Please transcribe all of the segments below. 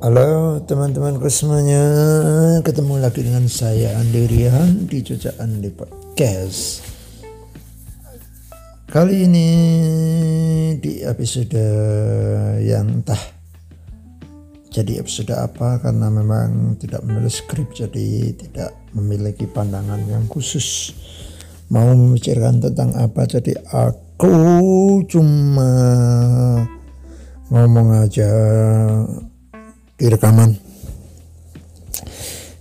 Halo teman-temanku semuanya Ketemu lagi dengan saya Andi Rian di Cuca Andi Podcast. Kali ini di episode yang entah Jadi episode apa karena memang tidak menulis skrip Jadi tidak memiliki pandangan yang khusus. Mau memikirkan tentang apa Jadi aku cuma ngomong aja di rekaman.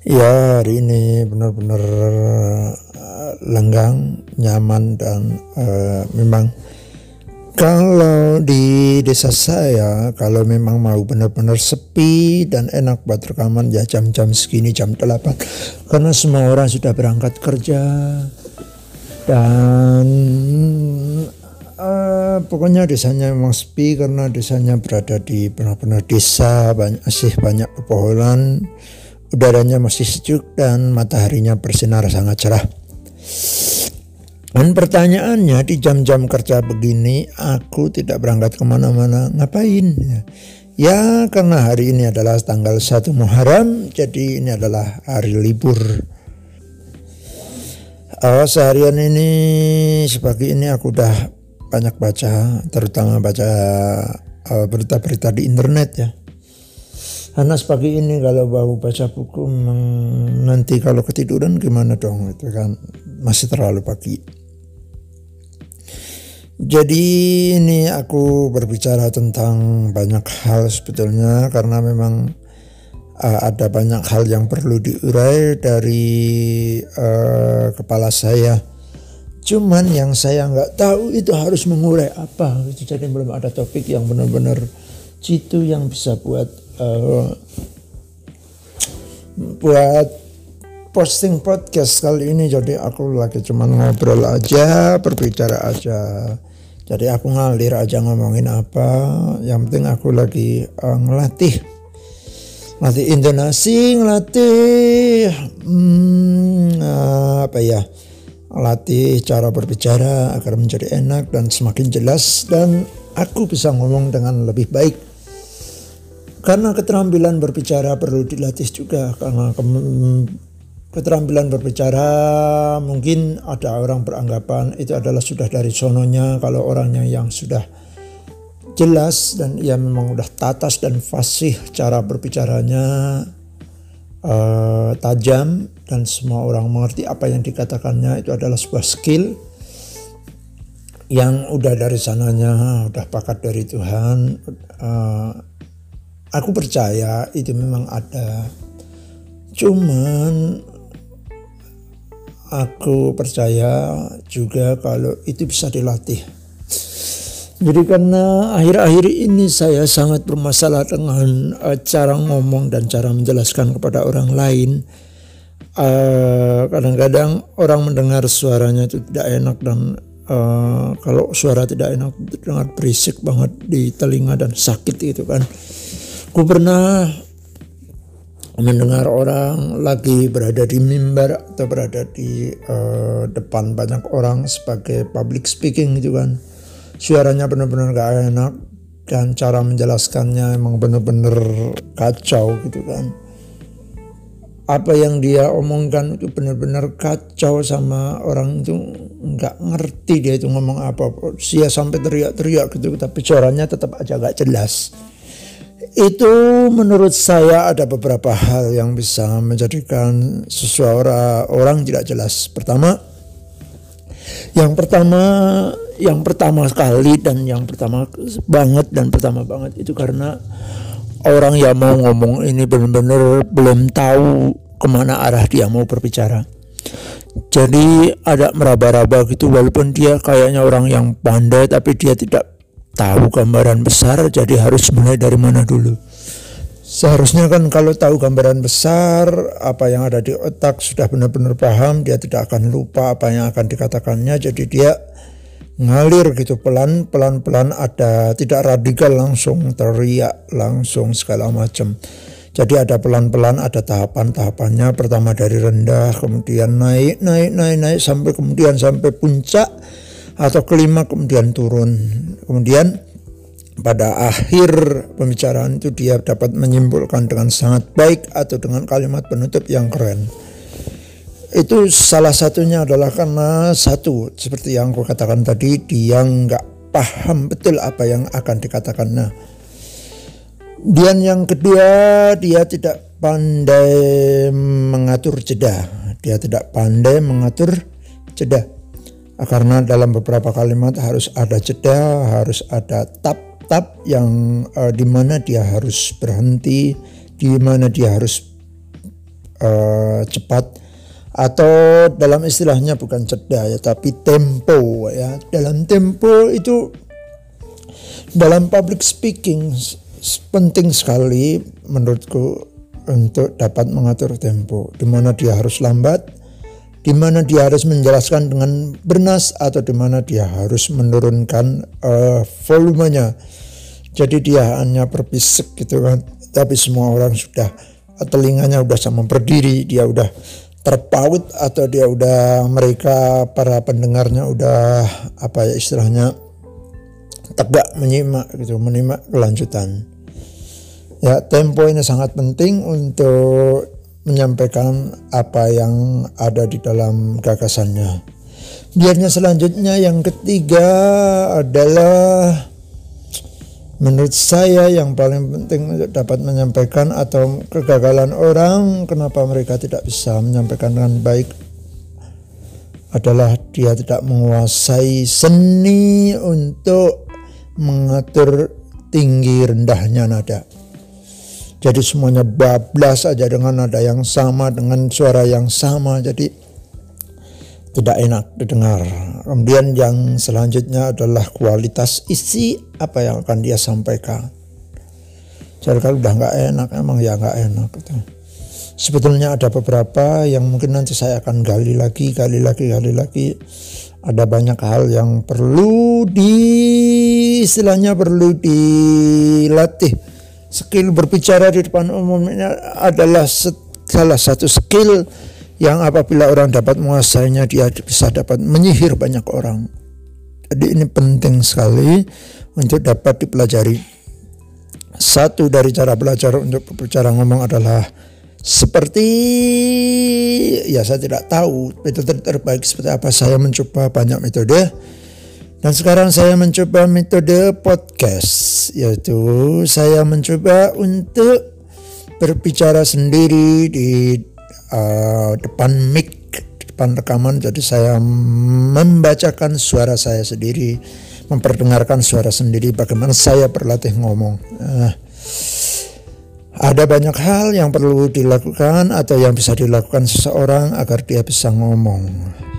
Ya hari ini benar-benar uh, lenggang nyaman dan uh, memang kalau di desa saya kalau memang mau benar-benar sepi dan enak buat rekaman ya jam-jam segini jam 8 karena semua orang sudah berangkat kerja dan Uh, pokoknya desanya memang sepi karena desanya berada di benar-benar desa banyak masih banyak pepohonan. Udaranya masih sejuk dan mataharinya bersinar sangat cerah. Dan pertanyaannya di jam-jam kerja begini aku tidak berangkat ke mana-mana ngapain? Ya, karena hari ini adalah tanggal 1 Muharram jadi ini adalah hari libur. Oh, seharian ini sepagi ini aku udah banyak baca, terutama baca uh, berita-berita di internet ya. Karena pagi ini kalau bau baca buku nanti kalau ketiduran gimana dong itu kan masih terlalu pagi. Jadi ini aku berbicara tentang banyak hal sebetulnya karena memang uh, ada banyak hal yang perlu diurai dari uh, kepala saya Cuman yang saya nggak tahu itu harus mengurai apa. Jadi belum ada topik yang benar-benar citu yang bisa buat uh, buat posting podcast kali ini. Jadi aku lagi cuman ngobrol aja, berbicara aja. Jadi aku ngalir aja ngomongin apa. Yang penting aku lagi uh, ngelatih ngelatih intonasi, ngelatih hmm, apa ya? Latih cara berbicara agar menjadi enak dan semakin jelas dan aku bisa ngomong dengan lebih baik. Karena keterampilan berbicara perlu dilatih juga karena keterampilan berbicara mungkin ada orang beranggapan itu adalah sudah dari sononya kalau orangnya yang sudah jelas dan ia memang sudah tatas dan fasih cara berbicaranya uh, tajam dan semua orang mengerti apa yang dikatakannya itu adalah sebuah skill yang udah dari sananya udah pakat dari Tuhan. Uh, aku percaya itu memang ada. Cuman aku percaya juga kalau itu bisa dilatih. Jadi karena akhir-akhir ini saya sangat bermasalah dengan uh, cara ngomong dan cara menjelaskan kepada orang lain. Kadang kadang-kadang orang mendengar suaranya itu tidak enak dan uh, kalau suara tidak enak dengar berisik banget di telinga dan sakit itu kan. Aku pernah mendengar orang lagi berada di mimbar atau berada di uh, depan banyak orang sebagai public speaking gitu kan suaranya benar-benar gak enak dan cara menjelaskannya emang benar-benar kacau gitu kan apa yang dia omongkan itu benar-benar kacau sama orang itu. Nggak ngerti dia itu ngomong apa. Dia sampai teriak-teriak gitu tapi suaranya tetap aja gak jelas. Itu menurut saya ada beberapa hal yang bisa menjadikan seseorang orang tidak jelas. Pertama yang pertama yang pertama sekali dan yang pertama banget dan pertama banget itu karena orang yang mau ngomong ini benar-benar belum tahu ke mana arah dia mau berbicara. Jadi ada meraba-raba gitu walaupun dia kayaknya orang yang pandai tapi dia tidak tahu gambaran besar jadi harus mulai dari mana dulu. Seharusnya kan kalau tahu gambaran besar apa yang ada di otak sudah benar-benar paham dia tidak akan lupa apa yang akan dikatakannya jadi dia ngalir gitu pelan pelan pelan ada tidak radikal langsung teriak langsung segala macam jadi ada pelan pelan ada tahapan tahapannya pertama dari rendah kemudian naik naik naik naik sampai kemudian sampai puncak atau kelima kemudian turun kemudian pada akhir pembicaraan itu dia dapat menyimpulkan dengan sangat baik atau dengan kalimat penutup yang keren. Itu salah satunya adalah karena satu seperti yang aku katakan tadi dia nggak paham betul apa yang akan dikatakan. Nah, dan yang kedua dia tidak pandai mengatur jeda. Dia tidak pandai mengatur jeda. Karena dalam beberapa kalimat harus ada jeda, harus ada tap tahap yang uh, di mana dia harus berhenti, di mana dia harus uh, cepat atau dalam istilahnya bukan ceda ya tapi tempo ya. Dalam tempo itu dalam public speaking penting sekali menurutku untuk dapat mengatur tempo di mana dia harus lambat di mana dia harus menjelaskan dengan bernas atau di mana dia harus menurunkan uh, volumenya jadi dia hanya berbisik gitu kan. Tapi semua orang sudah telinganya udah sama berdiri, dia udah terpaut atau dia udah mereka para pendengarnya udah apa ya istilahnya tegak menyimak gitu, menyimak kelanjutan. Ya, tempo ini sangat penting untuk menyampaikan apa yang ada di dalam gagasannya. Biarnya selanjutnya yang ketiga adalah Menurut saya yang paling penting untuk dapat menyampaikan atau kegagalan orang kenapa mereka tidak bisa menyampaikan dengan baik adalah dia tidak menguasai seni untuk mengatur tinggi rendahnya nada. Jadi semuanya bablas saja dengan nada yang sama dengan suara yang sama. Jadi tidak enak didengar. Kemudian yang selanjutnya adalah kualitas isi apa yang akan dia sampaikan. Jadi kalau udah nggak enak, emang ya nggak enak. Gitu. Sebetulnya ada beberapa yang mungkin nanti saya akan gali lagi, gali lagi, gali lagi. Ada banyak hal yang perlu di istilahnya perlu dilatih. Skill berbicara di depan umum ini adalah salah satu skill yang apabila orang dapat menguasainya dia bisa dapat menyihir banyak orang. Jadi ini penting sekali untuk dapat dipelajari. Satu dari cara belajar untuk berbicara ngomong adalah seperti ya saya tidak tahu metode terbaik seperti apa saya mencoba banyak metode dan sekarang saya mencoba metode podcast yaitu saya mencoba untuk berbicara sendiri di uh, depan mic depan rekaman jadi saya membacakan suara saya sendiri memperdengarkan suara sendiri bagaimana saya berlatih ngomong uh, ada banyak hal yang perlu dilakukan atau yang bisa dilakukan seseorang agar dia bisa ngomong.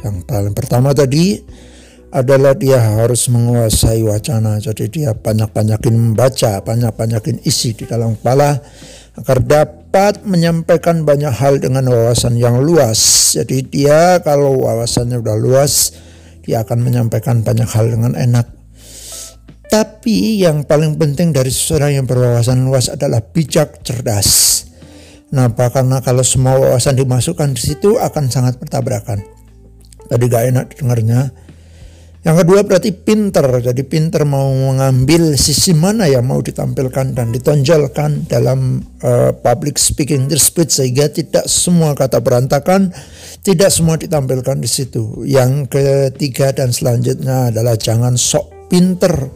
Yang paling pertama tadi adalah dia harus menguasai wacana. Jadi dia banyak-banyakin membaca, banyak-banyakin isi di dalam kepala agar dapat menyampaikan banyak hal dengan wawasan yang luas. Jadi dia kalau wawasannya udah luas, dia akan menyampaikan banyak hal dengan enak. Tapi yang paling penting dari seseorang yang berwawasan luas adalah bijak cerdas. Kenapa? Karena kalau semua wawasan dimasukkan di situ akan sangat bertabrakan. Tadi gak enak dengarnya yang kedua berarti pinter, jadi pinter mau mengambil sisi mana yang mau ditampilkan dan ditonjolkan dalam uh, public speaking tersebut sehingga tidak semua kata berantakan, tidak semua ditampilkan di situ. Yang ketiga dan selanjutnya adalah jangan sok pinter.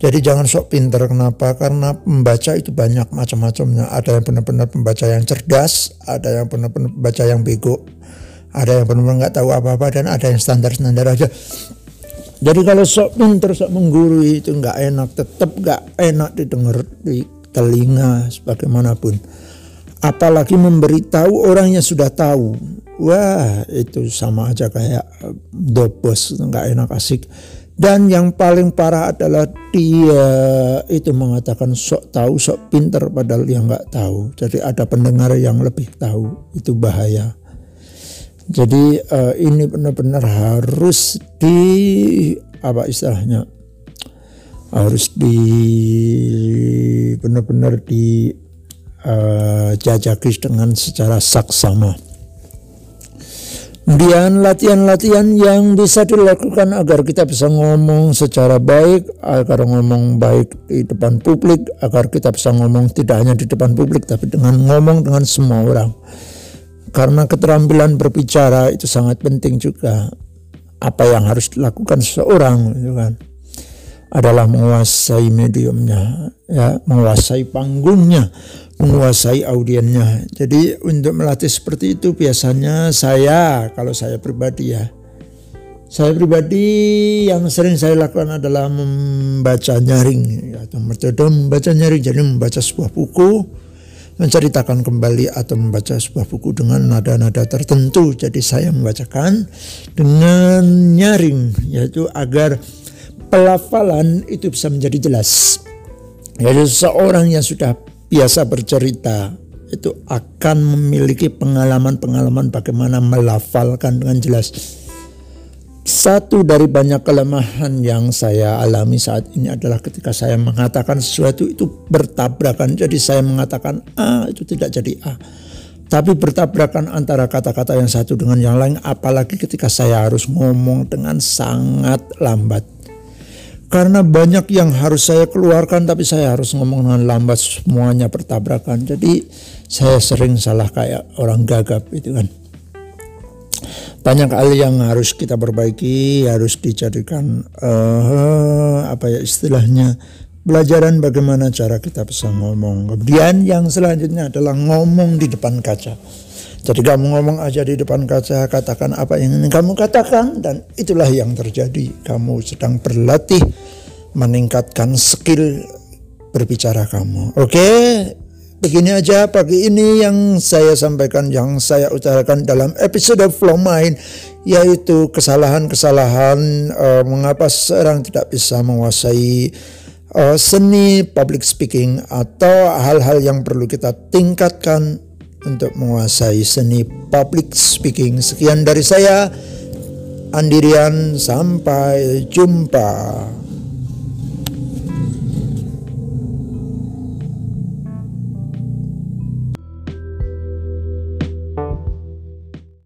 Jadi jangan sok pinter, kenapa? Karena pembaca itu banyak macam-macamnya. Ada yang benar-benar pembaca yang cerdas, ada yang benar-benar pembaca yang bego, ada yang benar-benar nggak tahu apa-apa, dan ada yang standar-standar aja. Jadi kalau sok pinter, sok menggurui itu nggak enak, tetap nggak enak didengar di telinga sebagaimanapun. Apalagi memberitahu orangnya sudah tahu. Wah itu sama aja kayak dobos nggak enak asik. Dan yang paling parah adalah dia itu mengatakan sok tahu, sok pinter padahal dia nggak tahu. Jadi ada pendengar yang lebih tahu, itu bahaya. Jadi uh, ini benar-benar harus di apa istilahnya harus di benar-benar di uh, jajaki dengan secara saksama. Kemudian latihan-latihan yang bisa dilakukan agar kita bisa ngomong secara baik, agar ngomong baik di depan publik, agar kita bisa ngomong tidak hanya di depan publik tapi dengan ngomong dengan semua orang. Karena keterampilan berbicara itu sangat penting juga. Apa yang harus dilakukan seseorang gitu kan adalah menguasai mediumnya, ya, menguasai panggungnya, menguasai audiennya. Jadi untuk melatih seperti itu biasanya saya kalau saya pribadi ya. Saya pribadi yang sering saya lakukan adalah membaca nyaring atau metode membaca nyaring jadi membaca sebuah buku menceritakan kembali atau membaca sebuah buku dengan nada-nada tertentu. Jadi saya membacakan dengan nyaring yaitu agar pelafalan itu bisa menjadi jelas. Jadi seorang yang sudah biasa bercerita itu akan memiliki pengalaman-pengalaman bagaimana melafalkan dengan jelas. Satu dari banyak kelemahan yang saya alami saat ini adalah ketika saya mengatakan sesuatu itu bertabrakan. Jadi saya mengatakan A itu tidak jadi A. Tapi bertabrakan antara kata-kata yang satu dengan yang lain apalagi ketika saya harus ngomong dengan sangat lambat. Karena banyak yang harus saya keluarkan tapi saya harus ngomong dengan lambat semuanya bertabrakan. Jadi saya sering salah kayak orang gagap itu kan. Banyak hal yang harus kita perbaiki, harus dijadikan uh, apa ya istilahnya pelajaran bagaimana cara kita bisa ngomong. Kemudian yang selanjutnya adalah ngomong di depan kaca. Jadi kamu ngomong aja di depan kaca, katakan apa yang ingin kamu katakan dan itulah yang terjadi. Kamu sedang berlatih meningkatkan skill berbicara kamu. Oke, begini aja pagi ini yang saya sampaikan, yang saya utarakan dalam episode Flow Mind, yaitu kesalahan-kesalahan uh, mengapa seorang tidak bisa menguasai uh, seni public speaking atau hal-hal yang perlu kita tingkatkan untuk menguasai seni public speaking. Sekian dari saya, Andirian, sampai jumpa.